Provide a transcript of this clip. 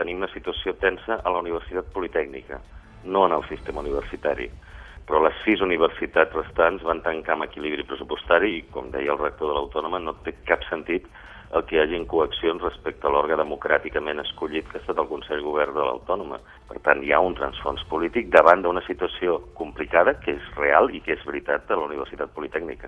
Tenim una situació tensa a la Universitat Politècnica, no en el sistema universitari. Però les sis universitats restants van tancar amb equilibri pressupostari i, com deia el rector de l'Autònoma, no té cap sentit el que hi hagin coaccions respecte a l'òrgan democràticament escollit que ha estat el Consell Govern de l'Autònoma. Per tant, hi ha un transfons polític davant d'una situació complicada que és real i que és veritat de la Universitat Politècnica.